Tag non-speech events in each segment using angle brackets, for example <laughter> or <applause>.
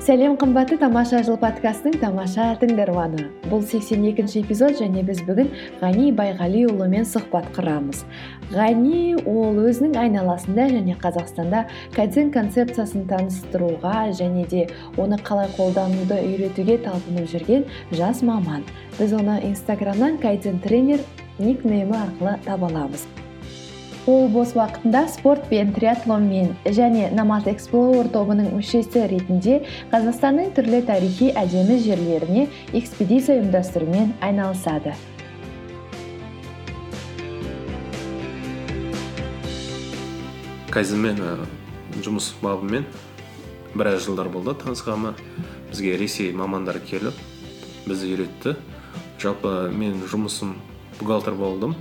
сәлем қымбатты тамаша жыл подкастының тамаша тыңдарманы. Бұл 82 екінші эпизод және біз бүгін ғани байғалиұлымен сұхбат құрамыз. Ғани ол өзінің айналасында және қазақстанда кайдзен концепциясын таныстыруға және де оны қалай қолдануды үйретуге талпынып жүрген жас маман. Біз оны инстаграмнан кайдзен тренер никнеймі арқылы таба аламыз. Ол бос уақытында спортпен триатлонмен және намаз эксплор тобының мүшесі ретінде қазақстанның түрлі тарихи әдемі жерлеріне экспедиция ұйымдастырумен айналысады. Кайзенмен жұмыс бабымен біраз жылдар болды танысқаныма. Бізге ресей мамандары келіп бізді үйретті. Жалпы мен жұмысым бухгалтер болдым.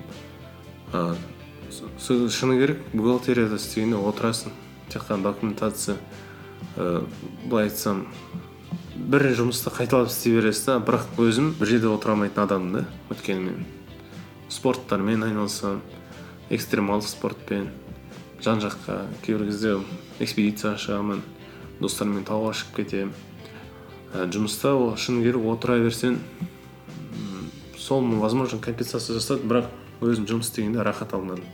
Шыны керек бухгалтерияда істегенде отырасың тек қана документация ыыы былай айтсам бір жұмысты қайталап істей бересіз да бірақ өзім бір жерде отыра алмайтын адаммын да өйткені мен спорттармен айналысамын экстремалды спортпен жан жаққа кейбір кезде экспедицияға шығамын достарыммен тауға шығып кетемін ә, жұмыста ол шыны керек отыра берсең сол возможно компенсация жасады бірақ өзім жұмыс істегенде рахат алмадым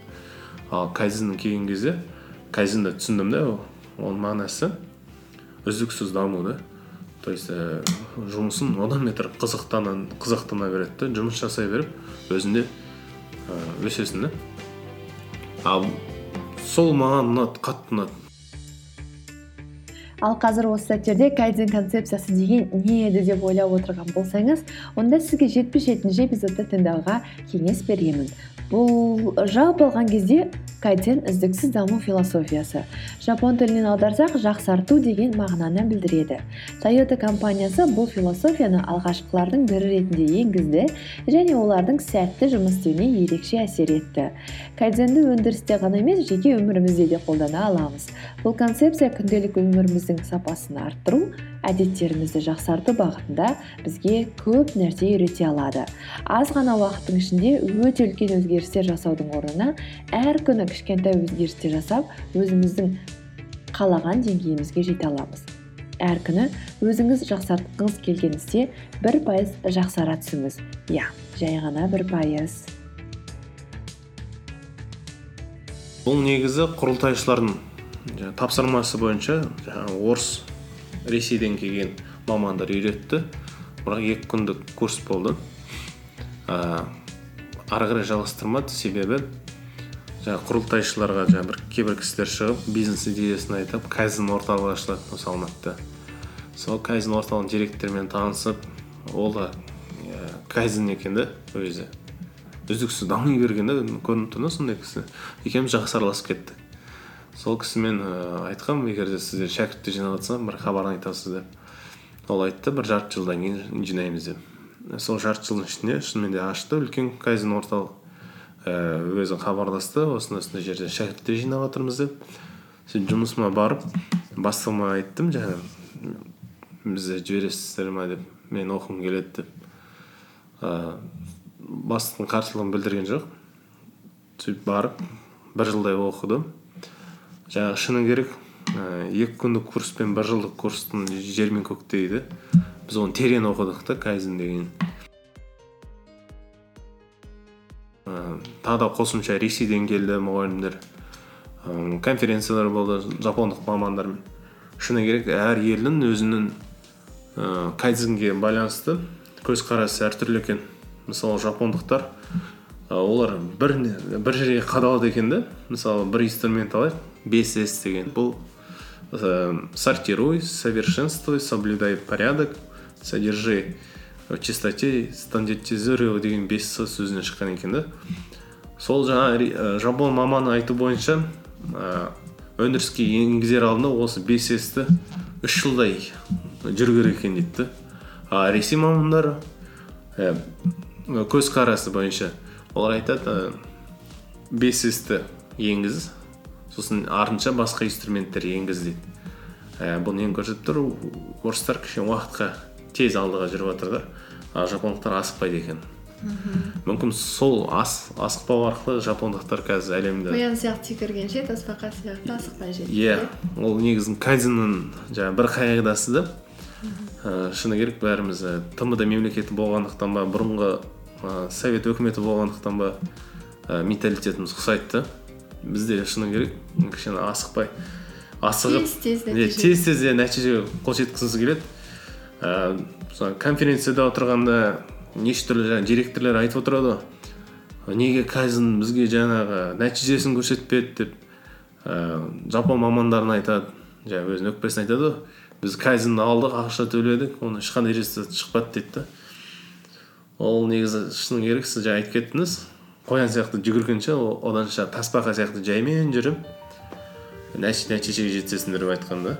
ал кайдзен келген кезде кайдзенді түсіндім да оның мағынасы үздіксіз даму да. То есть ә, жұмысын одан бетер қызықтана береді да жұмыс жасай беріп өзінде ә, өсесің да. Ал сол маған ұнады қатты ұнады. Ал қазір осы сәттерде кайдзен концепциясы деген не еді деп ойлап отырған болсаңыз онда сізге жетпіс жетінші эпизодты тыңдауға кеңес беремін. Бұл жалпы алған кезде кайдзен үздіксіз даму философиясы. Жапон тілінен аударсақ жақсарту деген мағынаны білдіреді. Тойота компаниясы бұл философияны алғашқылардың бірі ретінде енгізді және олардың сәтті жұмыс істеуіне ерекше әсер етті. Кайдзенді өндірісте ғана емес жеке өмірімізде де қолдана аламыз. Бұл концепция күнделік өміріміздің сапасын арттыру әдеттерімізді жақсарту бағытында бізге көп нәрсе үйрете алады. аз ғана уақыттың ішінде өте үлкен өзгерістер жасаудың орнына әр күні кішкентай өзгерістер жасап өзіміздің қалаған деңгейімізге жете аламыз. әр күні өзіңіз жақсартқыңыз келген істе бір пайыз жақсара түсіңіз. иә жай ғана бір пайыз. Бұл негізі құрылтайшылардың тапсырмасы бойынша жаңағы орыс ресейден келген мамандар үйретті бірақ екі күндік курс болды ә, ары қарай жалғастырмады себебі жаңағы құрылтайшыларға жаңағы бір кейбір кісілер шығып бизнес идеясын айтып кайзен орталығы ашылады осы алматыда сол кайзен орталығының директорымен танысып ол да ә, кайзен екен да өзі үздіксіз дами берген да көрініп тұр да сондай кісі екеуміз жақсы араласып кеттік сол кісімен ә, айтқанмын егер де сіздер шәкірттер жинап бір хабарын айтасыз деп. Ол айтты бір жарты жылдан кейін жинаймыз деп. Сол жарты жылдың ішінде шынымен де ашты үлкен кайзен орталық. Э, өзі хабарласты осындай осындай жерде шәкірттер жинап жатырмыз деп. Сөйтіп жұмысыма барып бастығыма айттым жаңағы бізді жібересіздер ма? деп мен оқығым келеді деп. Ыыы бастықтың қарсылығын білдірген жоқ. Сөйтіп барып бір жылдай оқыдым. Жаңағы шыны керек ә, екі күндік курс пен бір жылдық курстың жер мен көктей біз оны терең оқыдық та кайзен деген. Тағы да қосымша ресейден келді мұғалімдер. Ыыы конференциялар болды жапондық мамандармен. Шыны керек әр елдің өзінің ыыы кайдзенге байланысты көзқарасы әртүрлі екен. Мысалы жапондықтар олар бір, бір жерге қадалады екен да. Мысалы бір инструмент алайық 5с деген. Бұл ә, сортируй совершенствуй соблюдай порядок содержи в чистоте стандартизируй деген бес сөзінен шыққан екен да. Сол жаңа ә, жапон маманы айту бойынша ә, өндіріске енгізер алдында осы бес ті үш жылдай жүру керек екен дейді а ресей мамандары ә, көзқарасы бойынша олар айтады бес ті енгіз. Сосын артынша басқа инструменттер енгіз дейді ә, бұл нені көрсетіп тұр орыстар кішкене уақытқа тез алдыға жүріп жатыр да. А жапондықтар асықпайды екен. Мүмкін сол ас асықпау арқылы жапондықтар қазір әлемде қоян сияқты секіргенше тасбақа сияқты асықпай жетеді иә ол негізі кайдзеннің жаңағы бір қағидасы да. Ә, шыны керек бәріміз ә, тмд мемлекеті болғандықтан ба бұрынғы ә, совет өкіметі болғандықтан ба ә, менталитетіміз ұқсайды да. Бізде шыны керек. Кішкене асықпай. Асығып тез тез иә, тез тез нәтижеге қол жеткізгісі келеді. Ә, мысалы конференцияда отырғанда неше түрлі жаңағы директорлар айтып отырады ғой. Неге кайзен бізге жаңағы нәтижесін көрсетпеді? деп ә, жапон мамандарына айтады. Жаңағы өзінің өкпесін айтады ғой. Біз кайзенді алдық ақша төледік оның ешқандай результаты шықпады дейді да. Ол негізі шыны керек сіз жаңа айтып кеттіңіз қоян сияқты жүгіргенше оданша тасбақа сияқты жаймен жүріп нәтижеге жетесіңдер деп айтқан да.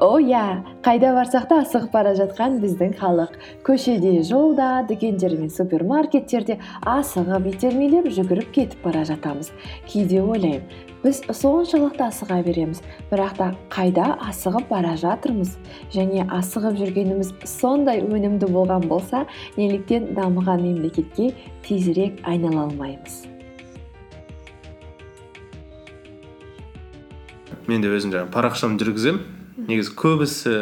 О иә қайда барсақ та асығып бара жатқан біздің халық. Көшеде жолда дүкендер мен супермаркеттерде асығып итермелеп жүгіріп кетіп бара жатамыз. Кейде ойлаймын біз соншалықты асыға береміз. Бірақ та қайда асығып бара жатырмыз? Және асығып жүргеніміз сондай өнімді болған болса неліктен дамыған мемлекетке тезірек айнала алмаймыз. Мен де өзім жаңағы парақшамды жүргіземін негізі көбісі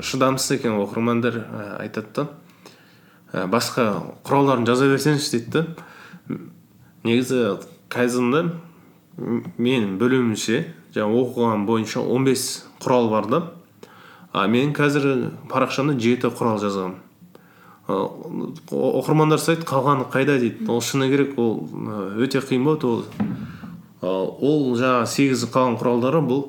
шыдамсыз екен оқырмандар ә, айтады да. Ә, басқа құралдарын жаза берсеңізші дейді да. Негізі кайзенда мен бөлімімше жаңағы оқыған бойынша 15 құрал бар да. А мен қазір парақшамда жеті құрал жазғанмын оқырмандар сұрайды қалғаны қайда дейді. Ол шыны керек ол өте қиын болады ол. Ол жаңағы сегіз қалған құралдары бұл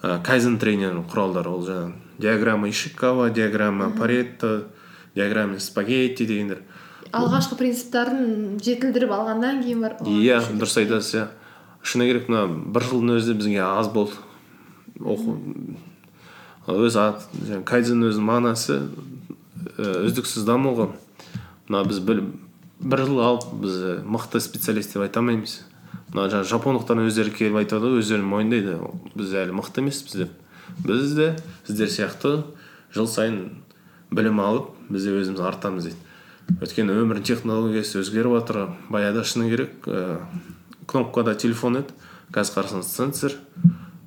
кайзен тренерінің құралдары. Ол жаңағы диаграмма ишикава диаграмма паретто диаграмма спагетти дегендер. Алғашқы принциптарын жетілдіріп алғаннан кейін барып иә дұрыс айтасыз иә. Шыны керек мына бір жылдың өзі бізге аз болды. Оқу өзі кайдзен өзінің мағынасы үздіксіз даму ғой мына біз бір, бір жыл алып біз мықты специалист деп айта алмаймыз. Мына жаңағы жапондықтар өздері келіп айтады ғой өздері мойындайды. Біз әлі мықты емеспіз деп. Біз де сіздер сияқты жыл сайын білім алып біз де өзіміз артамыз дейді. Өйткені өмірдің технологиясы өзгеріп жатыр баяғыда шыны керек кнопкада телефон еді. Қазір қарасаңыз сенсор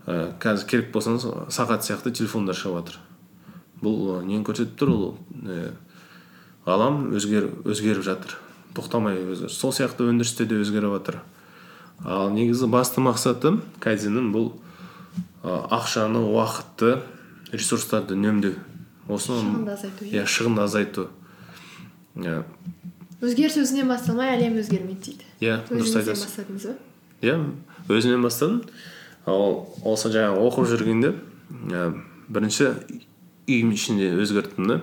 ә, қазір керек болсаңыз сағат сияқты телефондар шығып жатыр бұл нені көрсетіп тұр ол ә, ғалам өзгер, өзгеріп жатыр. Тоқтамай өзгер сол сияқты өндірісте де өзгеріп жатыр. Ал негізі басты мақсаты кайдзеннің бұл ә, ақшаны уақытты ресурстарды үнемдеу. Осыны шығынды азайту иә. шығынды азайту. Иә өзгеріс өзінен басталмай әлем өзгермейді дейді. Иә дұрыс айтасыз. бастадыңыз ба? Иә өзімнен бастадым. Ол осы жаңағы оқып жүргенде ә, бірінші үйім ішінде өзгерттім да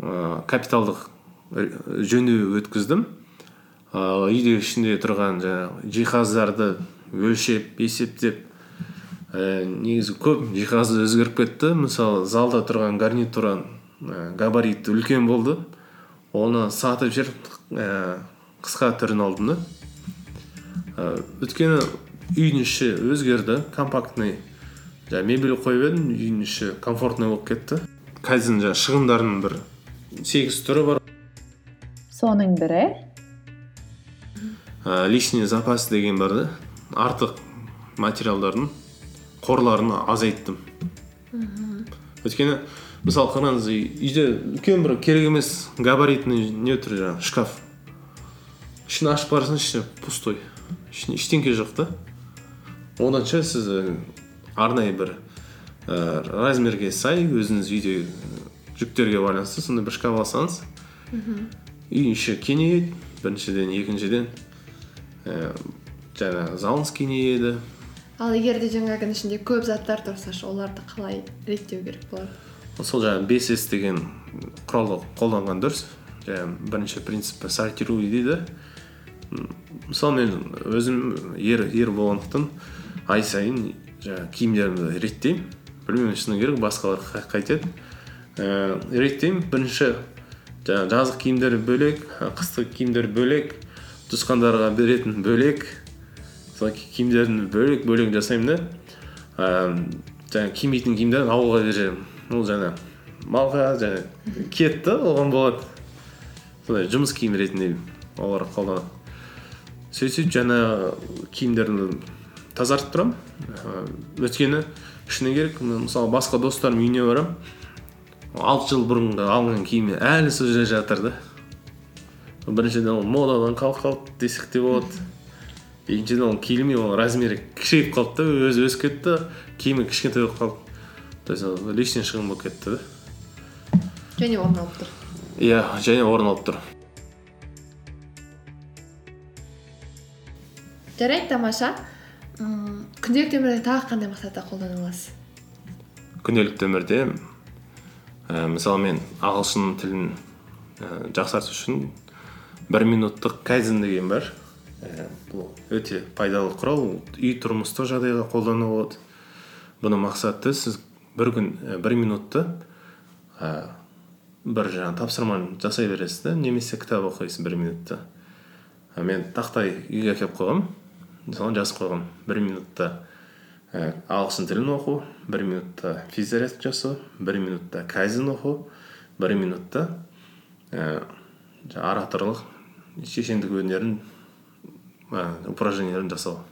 ә, капиталдық жөндеу өткіздім. Ал үйде ішінде тұрған жаңағы жиһаздарды өлшеп есептеп ә, негізі көп жиһазы өзгеріп кетті. Мысалы залда тұрған гарнитура ә, габариті үлкен болды. Оны сатып жіберіп ә, қысқа түрін алдым да. Ә, өйткені үйдің іші өзгерді компактный жаңағы мебель қойып едім үйдің іші комфортный болып кетті. Кайдзен жаңағы шығындарының бір сегіз түрі бар. Соның бірі? Ә, лишний запас деген бар да. Артық материалдардың қорларын азайттым. Өйткені мысалы қараңыз үйде үлкен бір керек емес габаритный не тұр жаңағы шкаф ішін ашып қарасаңыз іші пустой ішінде ештеңке жоқ та оданша сіз арнайы бір ә, размерге сай өзіңіз үйде жүктерге байланысты сондай бір шкаф алсаңыз үй іші кеңейеді біріншіден екіншіден ә, жаңағы залыңыз кеңейеді ал егер де жаңағының ішінде көп заттар тұрса ше оларды қалай реттеу керек болады сол жаңағы бес с деген құралды қолданған дұрыс. Жаңағы бірінші принципі сортируй дейді. Мысалы мен өзім ер ер болғандықтан ай сайын жаңағы киімдерімді реттеймін. Білмеймін шыны керек басқалар қайтеді. Ә, реттеймін. Бірінші жаңағы жазғы киімдер бөлек қыстық киімдер бөлек туысқандарға беретін бөлек сол киімдерін бөлек бөлек жасаймын да. Ә, жаңағы кимейтін киімдерін ауылға беріп ол жаңа малға жаңа кетті оған болады. Сондай жұмыс киім ретінде олар қолданады сөйтіп жаңа киімдерді тазартып тұрамын. Өйткені шыны керек мысалы басқа достарымның үйіне барамын. Алты жыл бұрынғы алынған киімі әлі сол жерде жатыр да. Біріншіден ол модадан қалып қалды десек те болады. Екіншіден ол киілмей ол размері кішірейіп қалды да өзі өсіп кетті киімі кішкентай болып қалды. То есть ол лишний шығын болып кетті да және орын алып тұр иә және орын алып тұр жарайды тамаша ммм күнделікті өмірде тағы қандай мақсатта қолдана аласыз күнделікті өмірде ә, мысалы мен ағылшын тілін ә, жақсарту үшін бір минуттық кайдзен деген бар ә, бұл өте пайдалы құрал үй тұрмыстық жағдайға қолдануға болады бұның мақсаты сіз бір күн ә, бір минутты ә, бір жаңағы тапсырманы жасай бересіз да немесе кітап оқисыз бір минутта ә, мен тақтай үйге әкеліп қойғанмын соған жазып қойғанмын бір минутта ә, ағылшын тілін оқу бір минутта физзарядка жасау бір минутта кайзен оқу бір минутта ә, ораторлық шешендік өнерін ә, упражненияларын жасау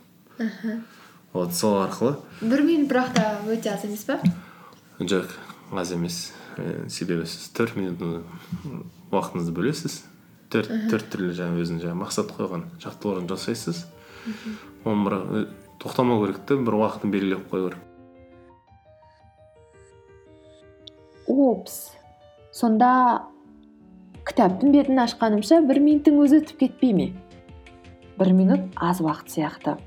вот сол арқылы бір минут бірақ та өте аз емес па жоқ аз емес. Ә, себебі сіз төрт минут уақытыңызды бөлесіз. Төрт төрт түрлі жаңағы өзінің жаңағы мақсат қойған жаттығуларын жасайсыз. Оны бірақ ә, тоқтамау керек та бір уақытын белгілеп қою керек опс. Сонда кітаптың бетін ашқанымша бір минуттың өзі өтіп кетпей ме? Бір минут аз уақыт сияқты.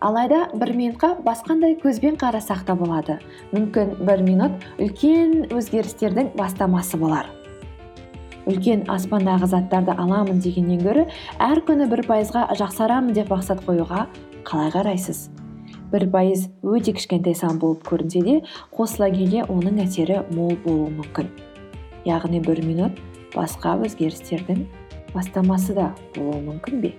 Алайда бір минутқа басқандай көзбен қарасақ та болады. Мүмкін бір минут үлкен өзгерістердің бастамасы болар. Үлкен аспандағы заттарды аламын дегеннен гөрі әр күні бір пайызға жақсарамын деп мақсат қоюға қалай қарайсыз? Бір пайыз өте кішкентай сан болып көрінсе де қосыла келе оның әсері мол болуы мүмкін. Яғни бір минут басқа өзгерістердің бастамасы да болуы мүмкін бе?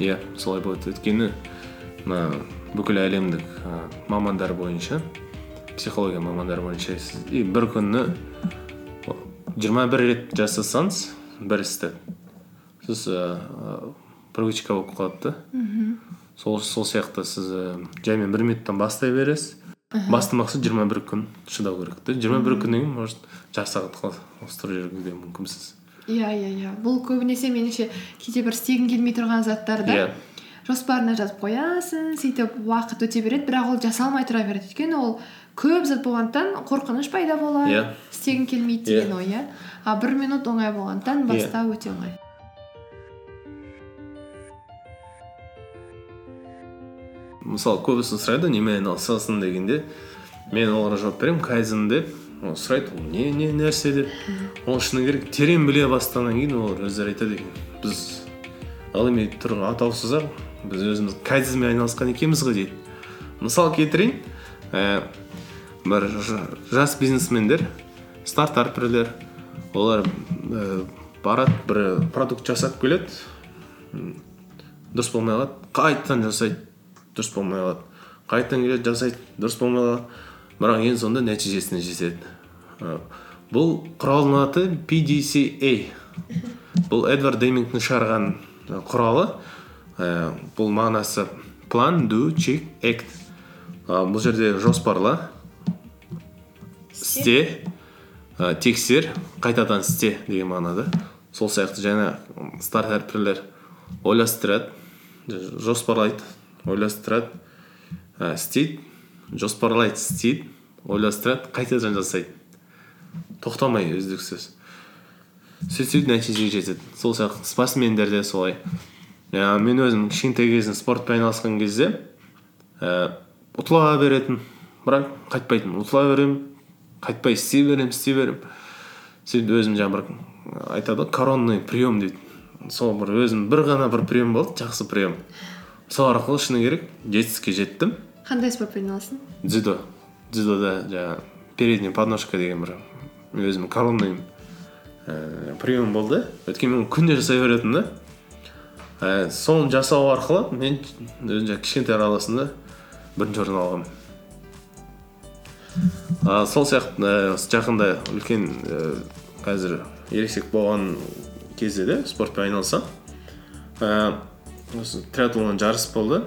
Иә солай болады. Өйткені мына бүкіл әлемдік ә, мамандар бойынша психология мамандары бойынша сіз и бір күні жиырма бір рет жасасаңыз бір істі. Сіз ыыы привычка болып қалады да. Сол сол сияқты сіз і жаймен бір минуттан бастай бересіз. Басты мақсат жиырма бір күн шыдау керек та. Жиырма бір күннен кейін может жарты сағат тұрып жүргізуге мүмкінсіз. Иә иә иә. Бұл көбінесе меніңше кейде бір істегің келмей тұрған заттарды иә. Жоспарына жазып қоясың сөйтіп уақыт өте береді бірақ ол жасалмай тұра береді. Өйткені ол көп зат болғандықтан қорқыныш пайда болады Иә. істегің келмейді деген ой иә. А бір минут оңай болғандықтан Иә. бастау өте оңай. Мысалы көбісі сұрайды немен айналысасың дегенде мен оларға жауап беремін. Кайдзен деп ол сұрайды ол не не нәрсе деп ол шыны керек терең біле бастағаннан кейін олар өздері айтады екен біз ғылыми түр атаусыз ақ біз өзіміз кайдзенмен айналысқан екенбіз ғой дейді. Мысал келтірейін ә, бір жас бизнесмендер стартаперлер олар ә, барады бір продукт жасап келеді дұрыс болмай қалады қайтадан жасайды дұрыс болмай қалады. Қайтадан келеді жасайды дұрыс болмай қалады. Бірақ ең соңында нәтижесіне жетеді. Бұл құралдың аты PDCA бұл эдвард демингтің шығарған құралы. Бұл мағынасы план do check act. Бұл жерде жоспарла істе ә, тексер қайтадан істе деген мағынада. Сол сияқты жаңа стартаперлер ойластырады жоспарлайды ойластырады ә, істейді. Жоспарлайды істейді. Ойластырады қайтадан жасайды. Тоқтамай үздіксіз. Сөйтіп сөйтіп нәтижеге жетеді. Сол сияқты спортсмендер де солай. Ә, мен өзім кішкентай кезімде спортпен айналысқан кезде ә, ұтыла беретін бірақ қайтпайтын. Ұтыла беремін қайтпай істей беремін істей беремін. Сөйтіп өзім жаңағы бір айтады ғой коронный прием дейді. Сол бір өзім бір ғана бір прием болды жақсы прием. Сол арқылы шыны керек жетістікке жеттім. Қандай спортпен айналыстың дзюдо. Дзюдода жаңағы передняя подножка деген бір өзім коронный ііі прием болды. Өйткені мен күнде жасай беретінмін да. Ііі соны жасау арқылы мен өзім жаңағы кішкентай араласында бірінші орын алғанмын. А, сол сияқты ә, жақында үлкен ә, қазір ересек болған кезде де спортпен айналысамын ә, осы триатлон жарыс болды.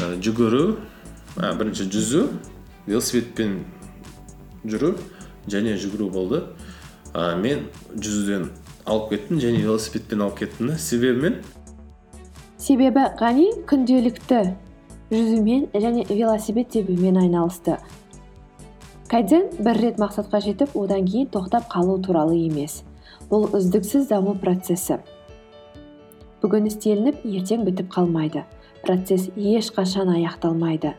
Ә, жүгіру а, бірінші жүзу велосипедпен жүру және жүгіру болды а, мен жүзуден алып кеттім және велосипедпен алып кеттім да себебі мен себебі ғани күнделікті жүзумен және велосипед тебумен айналысты кайдзен бір рет мақсатқа жетіп одан кейін тоқтап қалу туралы емес бұл үздіксіз даму процесі бүгін істелініп ертең бітіп қалмайды процесс ешқашан аяқталмайды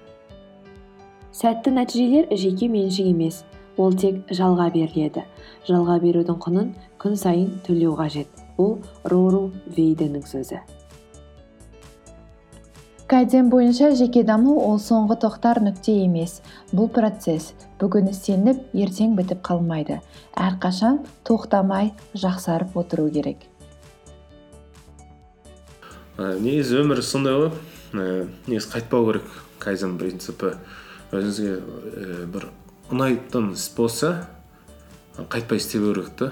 сәтті нәтижелер жеке меншік емес ол тек жалға беріледі. Жалға берудің құнын күн сайын төлеу қажет. Бұл рору вейденің сөзі. Кайдзен бойынша жеке даму ол соңғы тоқтар нүкте емес. Бұл процесс бүгін істелініп ертең бітіп қалмайды. Әрқашан тоқтамай жақсарып отыру керек. Ә, негізі өмір сондай ғой. Ә, негізі қайтпау керек кайзен принципі. Өзіңізге ә, бір ұнайтын іс болса қайтпай істеу керек та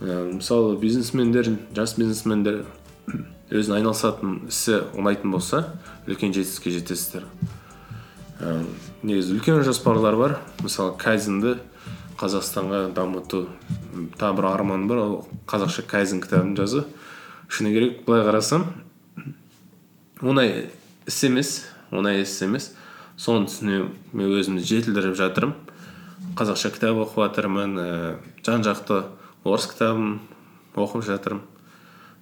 ә, мысалы бизнесмендер жас бизнесмендер <coughs> өзінің айналысатын ісі ұнайтын болса үлкен жетістікке жетесіздер. Ә, негізі үлкен жоспарлар бар. Мысалы кайзенді қазақстанға дамыту тағы бір арманым бар. Ол қазақша кайзен кітабын жазу. Шыны керек былай қарасам оңай іс емес оңай іс емес соның үстіне мен өзімді жетілдіріп жатырмын. Қазақша кітап оқып жатырмын ііі жан жақты орыс кітабын оқып жатырмын.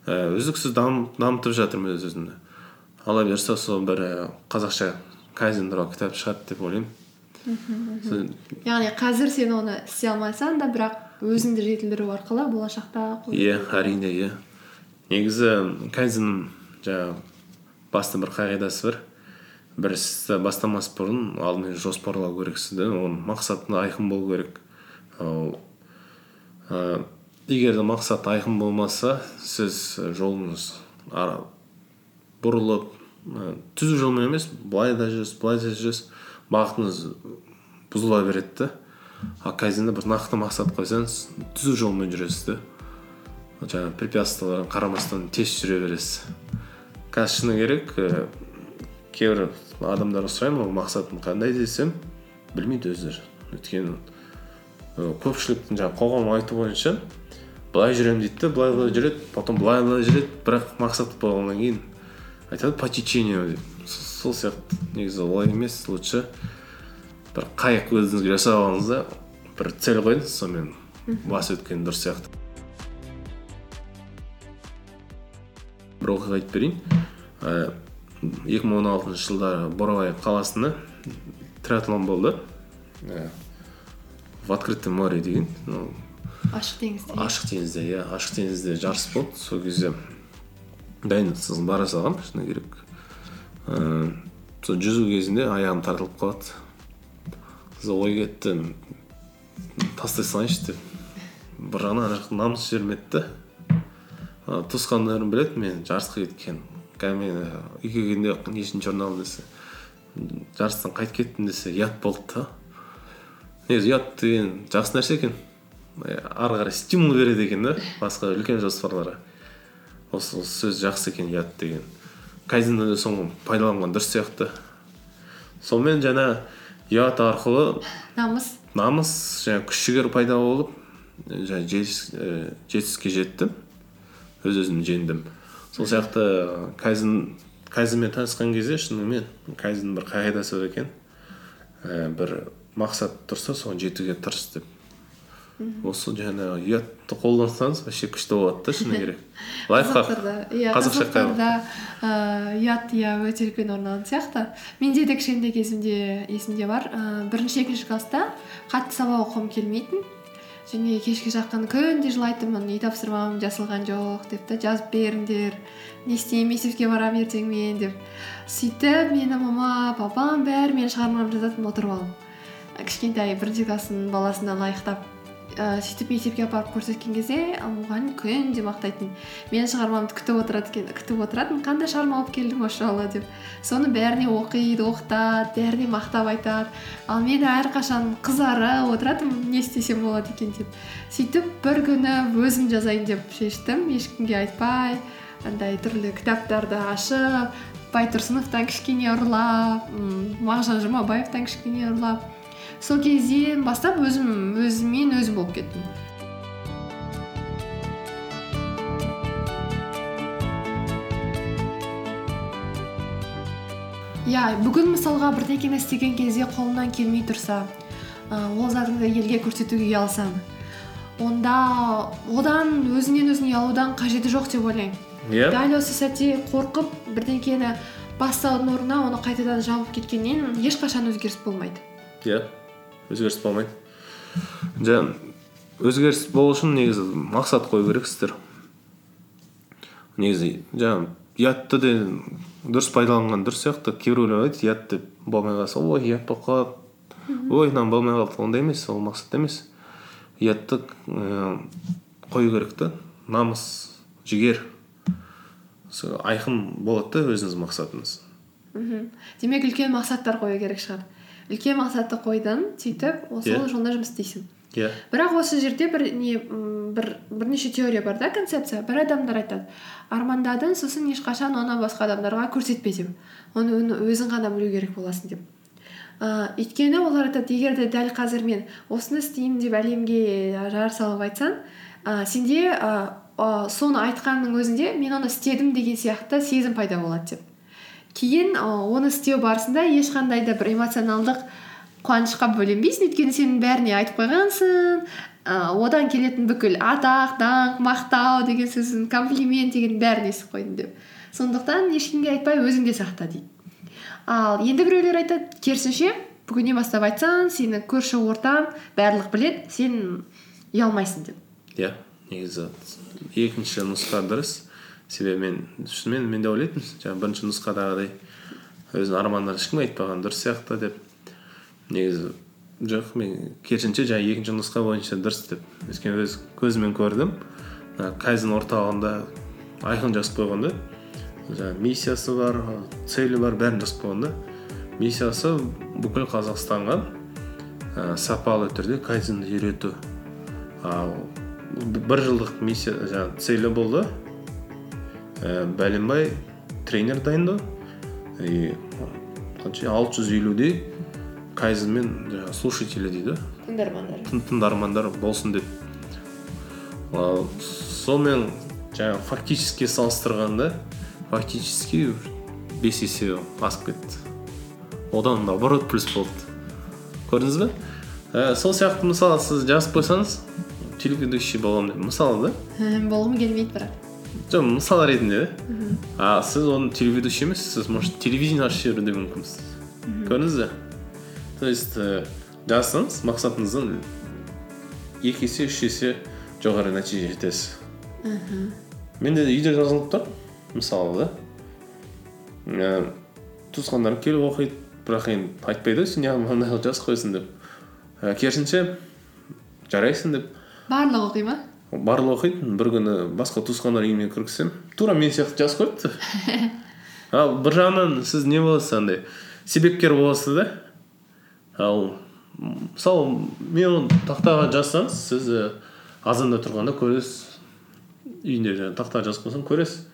Ііі үздіксіз дамытып жатырмын өз өзімді. Алла бұйырса сол бір і қазақша кайдзен туралы кітап шығады деп ойлаймын. Яғни қазір сен оны істей алмасаң да бірақ өзіңді жетілдіру арқылы болашақта иә әрине иә. Негізі кайдзеннің жаңағы басты бір қағидасы бар. Бір істі бастамас бұрын алдымен жоспарлау керексіз да оның мақсаты айқын болу керек. Ә, егер де мақсат айқын болмаса сіз жолыңыз бұрылып ә, түзу жолмен емес былай да жүресіз былай да жүресіз бағытыңыз бұзыла береді да ал кайдзенде бір нақты мақсат қойсаңыз түзу жолмен жүресіз да жаңағы препятствияларға қарамастан тез жүре бересіз. Қазір шыны керек ііі кейбір адамдарға сұраймын ол мақсатым қандай десем білмейді өздері. Өйткені көпшіліктің жаңағы қоғам айту бойынша былай жүремін дейді да былай былай жүреді потом былай былай жүреді бірақ мақсат болғаннан кейін айтады по течению деп сол сияқты негізі олай емес лучше бір қайық өзіңізге жасап алыңыз да бір цель қойыңыз сонымен басып өткен дұрыс сияқты. Бір оқиға айтып берейін. Екі мың он алтыншы жылдары бурабай қаласында триатлон болды. Ә, в открытом море деген ну, ашық теңізде. ашық теңізде иә ашық теңізде жарыс болды. Сол кезде дайындықсыз бара салғанмын шыны керек. Ыыы сол жүзу кезінде аяғым тартылып қалады. Сол ой кетті тастай салайыншы деп. Бір жағынан ана жақта намыс жібермеді да туысқандарым біледі мен жарысқа кеткен қазір мен үйге келгенде нешінші орын алдым десе жарыстан қайтып кеттім десе ұят болды да. Негізі ұят деген жақсы нәрсе екен. Ә, ары қарай стимул береді екен да басқа үлкен жоспарларға. Осы сөз жақсы екен ұят деген. Кайдзенде де соны пайдаланған дұрыс сияқты. Сонымен жаңа ұят арқылы намыс. намыс жаңа күш жігер пайда болып жаңа жетіс- і, жетістікке жеттім. Өз өзімді жеңдім. Сол сияқты кайзен кайзенмен танысқан кезде шынымен кайзеннің бір қағидасы бар екен. І бір мақсат тұрса соған жетуге тырыс деп. Осы жаңағы ұятты қолдансаңыз вообще күшті болады да шыны керек. <laughs> Лайфхак. Иә қазақтарда ұят иә өте үлкен орын алатын сияқты. Менде де кішкентай кезімде есімде бар. Ыыы бірінші екінші класста қатты сабақ оқығым келмейтін. Және кешке жақын күнде жылайтынмын үй тапсырмам жасалған жоқ деп та жазып беріңдер. Не істеймін мектепке барамын ертең мен деп. Сөйтіп мені мама папам бәрі менің шығармамды жазатын отырып алып кішкентай бірінші класстың баласына лайықтап. Ііі сөйтіп мектепке апарып көрсеткен кезде мұғалім күнде мақтайтын менің шығармамды күтіп отырады екен күтіп отыратын қандай шығарма алып келдің осы жолы деп. Соны бәріне оқиды оқытады бәріне мақтап айтады. Ал мен әрқашан қызарып отыратынмын не істесем болады екен деп. Сөйтіп бір күні өзім жазайын деп шештім ешкімге айтпай андай түрлі кітаптарды ашып байтұрсыновтан кішкене ұрлап мағжан жұмабаевтан кішкене ұрлап. Сол кезден бастап өзім өзіммен иә бүгін мысалға бірдеңені істеген кезде қолымнан келмей тұрса ә, ол затыңды елге көрсетуге ұялсаң онда одан өзіңнен өзің ұялудан қажеті жоқ деп ойлаймын. Иә. Дәл осы сәтте қорқып бірдеңкені бастаудың орнына оны қайтадан жауып кеткеннен ешқашан өзгеріс болмайды. Иә өзгеріс болмайды. Жаңа өзгеріс болу үшін негізі мақсат қою керексіздер негізі жаңа ұятты де дұрыс пайдаланған дұрыс сияқты. Кейбіреулер айтады ұят деп. Болмай қалса ой ұят болып қалады. Ой мынау болмай қалды ондай емес ол мақсат емес ұятты ыыы қою керек та намыс жігер сол айқын болады да өзіңіз мақсатыңыз. Мхм демек үлкен мақсаттар қою керек шығар. Үлкен мақсатты қойдың сөйтіп ол- сол Иә. жолда жұмыс істейсің. Иә. бірақ осы жерде бір не бір бірнеше теория бар да концепция. Бір адамдар айтады армандадың сосын ешқашан оны басқа адамдарға көрсетпе деп. Оны өзің ғана білу керек боласың деп. Ыыы өйткені олар айтады егер де дәл қазір мен осыны істеймін деп әлемге жар салып айтсаң ә, сенде ә, соны айтқанның өзінде мен оны істедім деген сияқты сезім пайда болады деп. Кейін оны істеу барысында ешқандай да бір эмоционалдық қуанышқа бөленбейсің өйткені сен бәріне айтып қойғансың. Ә, одан келетін бүкіл атақ даңқ мақтау деген сөзін комплимент деген бәрін естіп қойдың деп. Сондықтан ешкімге айтпай өзіңде сақта дейді. Ал енді біреулер айтады керісінше бүгіннен бастап айтсаң сені көрші ортаң барлық білет сен ұялмайсың деп. Иә негізі екінші нұсқа дұрыс. Себебі мен шынымен мен де ойлайтынмын жаңағы бірінші нұсқадағыдай өзінің армандарын ешкімге айтпаған дұрыс сияқты деп. Негізі жоқ мен керісінше жаңағы екінші нұсқа бойынша дұрыс деп өйткені өз көзіммен көрдім. Кайзен орталығында айқын жазып қойған да. Жаңағы миссиясы бар целі бар бәрін жазып қойған да. Миссиясы бүкіл қазақстанға ә, сапалы түрде кайдзенді үйрету. Ал бір жылдық миссия жаңағы целі болды. Ә, бәленбай тренер дайындау. И қанша алты жүз елудей кайзен мен жаңағы слушатели дейді. Тыңдармандар. Тыңдармандар болсын деп. Ал сонымен жаңағы фактически салыстырғанда фактически бес есе асып кетті. Одан наоборот плюс болды. Көрдіңіз ба ә, сол сияқты мысалы сіз жазып қойсаңыз телеведущий боламын деп. Мысалы да? Болғым келмейді бірақ. Жоқ мысал ретінде. Да а сіз оны телеведущий емес сіз может телевидение ашып жіберу де мүмкінсіз көрдіңіз бе? То есть ә, жазсаңыз мақсатыңыздан екі есе үш есе жоғары нәтиже жетесіз. Менде де үйде жазылып тұр мысалы да? Ә, туысқандарым келіп оқиды бірақ енді айтпайды ғой сен неғып мынандай қылып жазып қойсың деп. Ә, керісінше жарайсың деп. Барлығы оқи ма? Барлығы оқиды. Бір күні басқа туысқандар үйіне кіргізсем тура мен сияқты жазып қойыпты. <laughs> Ал бір жағынан сіз не боласыз андай? Себепкер боласыз да? Ал мысалы мен оны тақтаға жазсаңыз сіз і, азанда тұрғанда көресіз. Үйінде жаңағы тақтаға жазып қойсаң көресіз.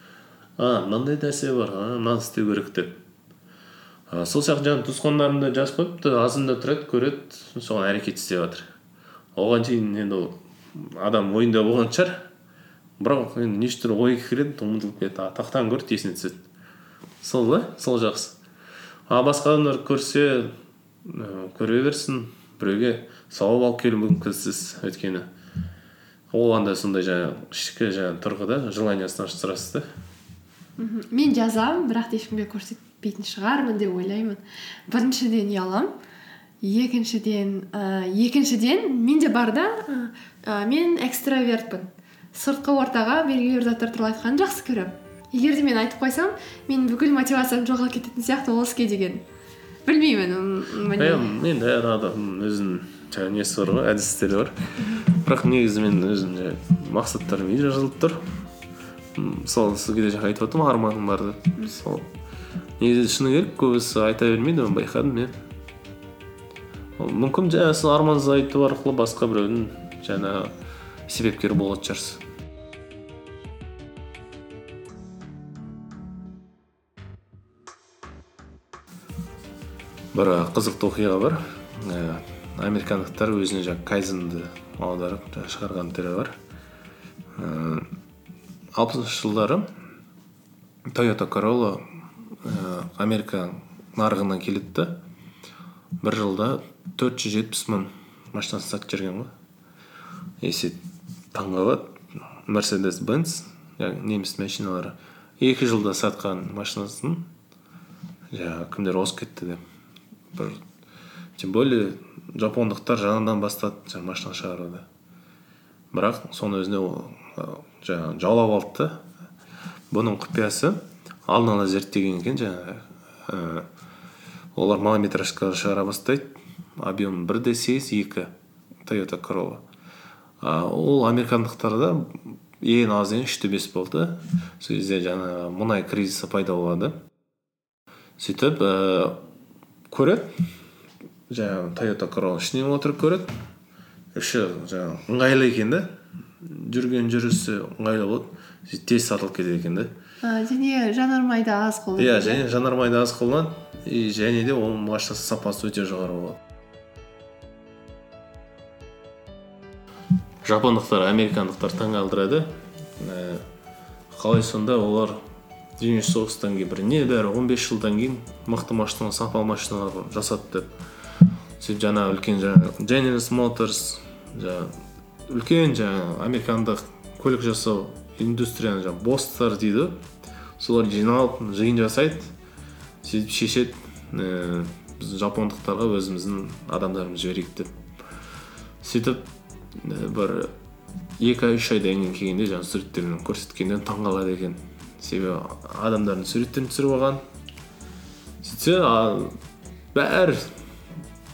А мынандай нәрсе бар а мынаны істеу керек деп. А, сол сияқты жаңағы туысқандарым да жазып қойыпты азанда тұрады көреді соған әрекет істеп жатыр. Оған шейін енді ол адам ойында болған шығар. Бірақ енді неше түрлі ой кіреді ұмытылып кетеді а тақтаны көреді есіне түседі. Сол да сол жақсы. А басқа адамдар көрсе ә, көре берсін біреуге сауап алып келу мүмкінсіз өйткені. Оған да сондай жаңағы ішкі жаңағы тұрғыда желаниясын аштырасыз да. Мен жазамын бірақ ешкімге көрсетпейтін шығармын деп ойлаймын. Біріншіден ұяламын екіншіден ә, екіншіден менде бар да ә, мен экстравертпін. Сыртқы ортаға белгілі бір заттар туралы айтқанды жақсы көремін. Егер де мен айтып қойсам менің бүкіл мотивациям жоғалып кететін сияқты ол іске деген. Білмеймін иә енді әр адамның өзінің жаңағы несі бар ғой әдістері бар бірақ негізі мен өзім мақсаттарым үйде жазылып тұр. Мысалы сізге де жаңа айтып отырмын арманым бар деп. Сол. Негізі шыны керек көбісі айта бермейді оны байқадым иә мүмкін жаңағы сіз арманыңызды айту арқылы басқа біреудің жаңағы себепкері болатын шығарсыз. Бір қызықты оқиға бар ә, американдықтар өзіне жаңағы кайзенді аударып шығарған түрі бар алпысыншы жылдары тойота королла ә, америка нарығына келеді да бір жылда 470 мың машина сатып жіберген ғой и таң қалады мерседес яғни неміс машиналары екі жылда сатқан машинасын жаңағы кімдер озып кетті деп бір тем более жапондықтар жаңадан бастады жаңағы машина шығаруды. Бірақ соның өзіне ол жаңағы жаулап алды да. Бұның құпиясы алдын ала зерттеген екен жаңағы ә, олар малометражка шығара бастайды. Объем бір де сегіз екі тойота королла ол американдықтарда ең аз дегені үш те бес болды. Сол кезде жаңағы мұнай кризисі пайда болады. Сөйтіп көреді жаңағы тойота королла ішінен отырып көреді іші жаңағы ыңғайлы екен да жүрген жүрісі ыңғайлы болады сөйтіп тез сатылып кетеді екен да және жанармай да аз қолданады иә және жанармай да аз қолданады и және де оның машинасы сапасы өте жоғары болады жапондықтар американдықтар таңғалдырады қалай сонда олар дүниежүзілік соғыстан кейін бір небәрі 15 жылдан кейін мықты машина сапалы машиналар жасады деп. Сөйтіп жаңағы үлкен жаңағы General Motors жаңағы үлкен жаңағы американдық көлік жасау индустрияны жаңағы босстар дейді. Солар жиналып жиын жасайды. Сөйтіп шешеді ііі біз жапондықтарға өзіміздің адамдарымызды жіберейік деп. Сөйтіп і бір екі ай үш айдан кейін келгенде жаңағы суреттерін көрсеткенде таңқалады екен. Себебі адамдардың суреттерін түсіріп алған сөйтсе бәрі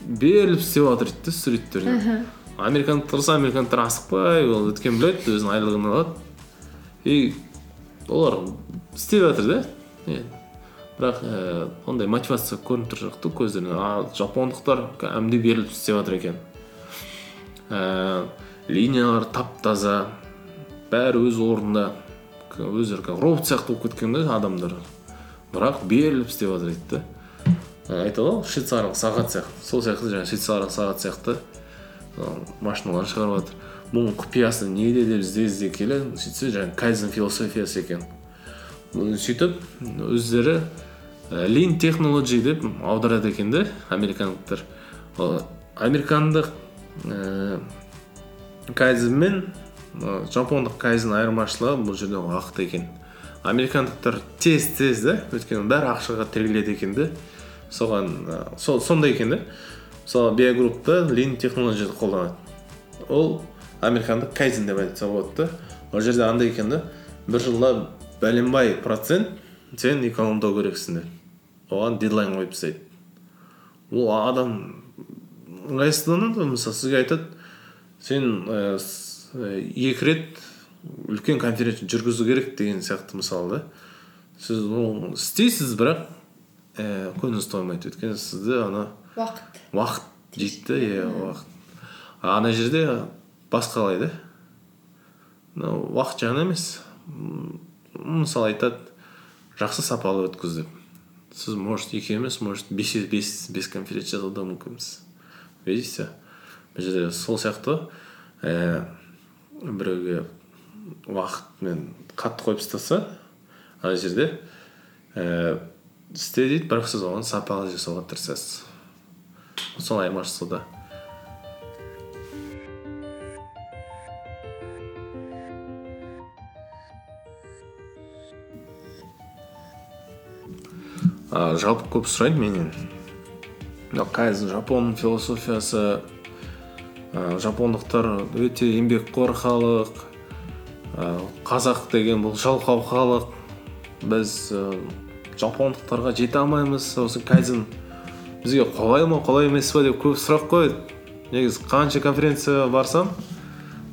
беріліп істеп жатыр дейді да суреттерін американдықтар болса американдықтар асықпай ол өйткені біледі өзінің айлығын алады и олар істеп жатыр да бірақ ііі ондай мотивация көрініп тұрған жоқ та көздерінен а жапондықтар кәдімгідей беріліп істеп жатыр екен ііі линиялар тап таза бәрі өз орнында өздері как робот сияқты болып кеткен да адамдар. Бірақ беріліп істеп жатыр дейді да айтады ғой швейцарлық сағат сияқты. Сол сияқты жаңағы швейцарлық сағат сияқты машиналар шығарып жатыр. Бұның құпиясы неде деп ізде ізде келе сөйтсе жаңағы кайзен философиясы екен. Сөйтіп өздері лин технологи деп аударады екен да американдықтар. Американдық ііі кайзен мен жапондық кайзен айырмашылығы бұл жерде уақыт екен. Американдықтар тез тез да? Өйткені бәрі ақшаға тіреледі екен да? Соған сол сондай екен да? Мысалы биогруппта лин технологияды қолданады. Ол американдық кайзен деп айтса болады да? Ол жерде андай екен да? Бір жылда бәленбай процент сен экономдау керексің деп. Оған дедлайн қойып тастайды. Ол адам ыңғайсызданады мысалы сізге айтады сен екі рет үлкен конференция жүргізу керек деген сияқты мысалы да сіз оны істейсіз бірақ ііі көңіліңіз тоймайды өйткені сізді ана уақыт. Уақыт жейді да иә уақыт. Ана жерде басқалай да. Мынау уақыт жағынан емес. Мысалы айтады жақсы сапалы өткіз деп сіз может екі емес может бес бес бес конференция жасауы да мүмкінсіз видите? Бұл жерде сол сияқты ііі біреуге уақытмен қатты қойып тастаса ана жерде ііі істе дейді бірақ сіз оған сапалы жасауға тырысасыз. Сол айырмашылығы да жалпы көп сұрайды менен. Жапон философиясы ә, жапондықтар өте еңбекқор халық. Ә, қазақ деген бұл жалқау халық. Біз ә, жапондықтарға жете алмаймыз. Осы кайзен бізге қолай ма қолай емес па деп көп сұрақ қояды. Негізі қанша конференцияға барсам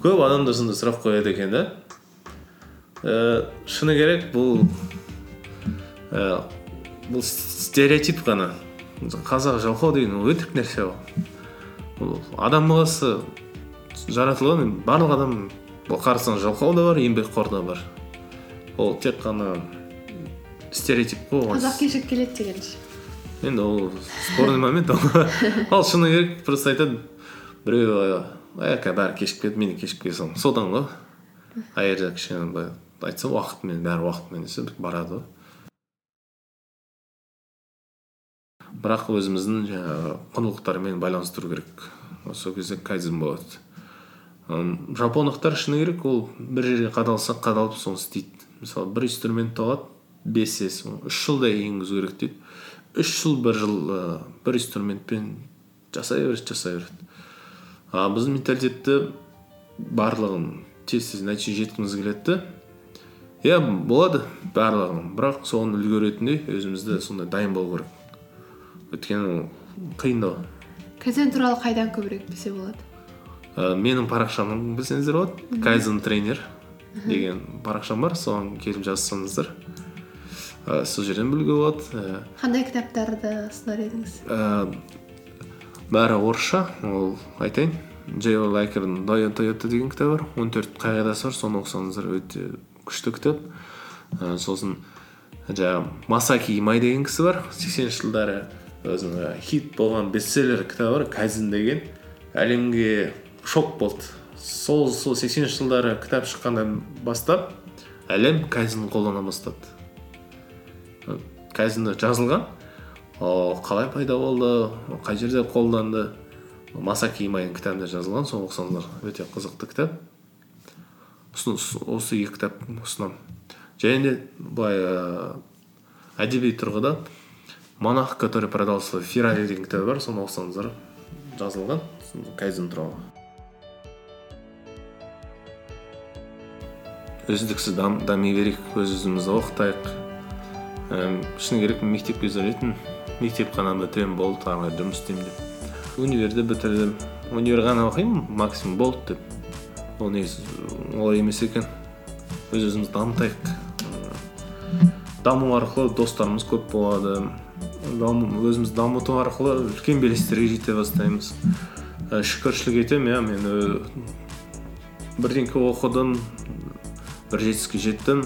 көп адамдар сондай сұрақ қояды екен да. Ә, шыны керек бұл ә, бұл стереотип қана. Қазақ жалқау деген ол өтірік нәрсе ол. Адам баласы жаратылған барлық адам қарасаң жалқау да бар еңбекқор да бар. Ол тек қана стереотип қой қазақ кешігіп келеді дегенше. Енді ол спорный момент ол ал шыны керек просто айтады біреу әке бәрі кешігіп кетті мен де кешігіп кете саламын содан ғой. А кішкене былай айтса уақытымен бәрі уақытымен десе барады ғой. Бірақ өзіміздің жаңағы құндылықтармен байланыстыру керек. Сол кезде кайдзен болады. Жапондықтар шыны керек ол бір жерге қадалса қадалып соны істейді. Мысалы бір инструментті алады бес с үш жылда енгізу керек дейді. Үш жыл бір жыл бір инструментпен жасай береді жасай береді. А біздің менталитетті барлығын тез тез нәтиже жеткізгіміз келеді иә болады барлығын бірақ соған үлгеретіндей өзімізді сондай дайын болу керек. Өйткені қиындау кайдзен туралы қайдан көбірек білсе болады? Ә, менің парақшамды білсеңіздер болады. Кайзен тренер деген парақшам бар. Соған келіп жазсаңыздар ә, сол жерден білуге болады. Ә, қандай кітаптарды ұсынар едіңіз? ә, бәрі орысша. Ол айтайын джей лайкердің тойота деген кітабы бар. он төрт қағидасы бар. Соны оқысаңыздар өте күшті кітап. Ә, сосын жаңағы масаки имай деген кісі бар. сексенінші жылдары өзінің хит болған бестселлер кітабы бар кайзен деген әлемге шок болды сол сол сексенінші жылдары кітап шыққаннан бастап әлем кайзен қолдана бастады. кайзен жазылған. Ол қалай пайда болды? Қай жерде қолданды? Масаки имайдың кітабында жазылған. Соны оқысаңыздар өте қызықты кітап. Осы екі кітап ұсынамын және де былай ыыы әдеби тұрғыда монах который продался феррари деген кітабы бар соны оқысаңыздар жазылған. Кайзен туралы. Үздіксіз дам, дами берейік өз өзімізді оқытайық. Шыны керек мен мектепке ойлайтынмын мектеп қана бітіремін болды ары қарай жұмыс істеймін деп. Универді бітірдім. Универ ғана оқимын максимум болды деп. Ол негізі олай емес екен. Өз өзімізді дамытайық. Даму арқылы достарымыз көп болады. Өзімізді дамыту арқылы үлкен белестерге жете бастаймыз і шүкіршілік етемін иә мен бірдеңке оқыдым бір жетістікке жеттім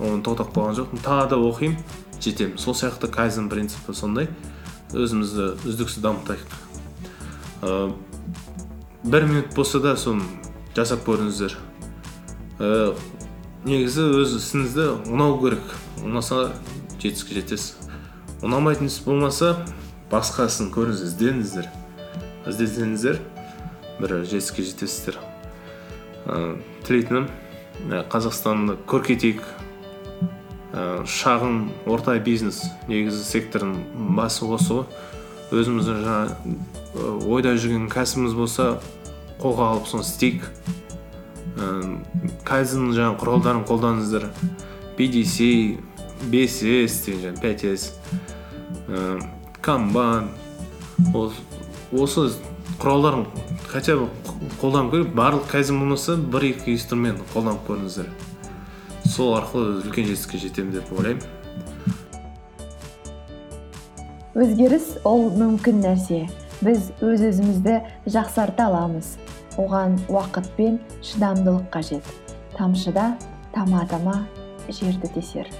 оны тоқтап қалған жоқпын. Тағы да оқимын жетемін. Сол сияқты кайзен принципі сондай. Өзімізді үздіксіз дамытайық. Ыыы бір минут болса да соны жасап көріңіздер. Ііі негізі өз ісіңізді ұнау керек. Ұнаса жетістікке жетесіз. Ұнамайтын іс болмаса басқа ісін көріңіз ізденіңіздер іздесеңіздер бір жетістікке жетесіздер. Ыыы тілейтінім і қазақстанды көркейтейік і шағын орта бизнес негізі секторының басы осы ғой. Өзіміздің жаңа і ойда жүрген кәсібіміз болса қолға алып соны істейік. Ііі кайдзеннің жаңағы құралдарын қолданыңыздар bdc бес с деген жаңағы пять с ііі канбан осы құралдарын хотя бы қолданып көрейік. Барлық кайдзен болмаса бір екі инструмент қолданып көріңіздер. Сол арқылы үлкен жетістікке жетемін деп ойлаймын. Өзгеріс ол мүмкін нәрсе. Біз өз өзімізді жақсарта аламыз. Оған уақыт пен шыдамдылық қажет. Тамшыда тама тама жерді тесер.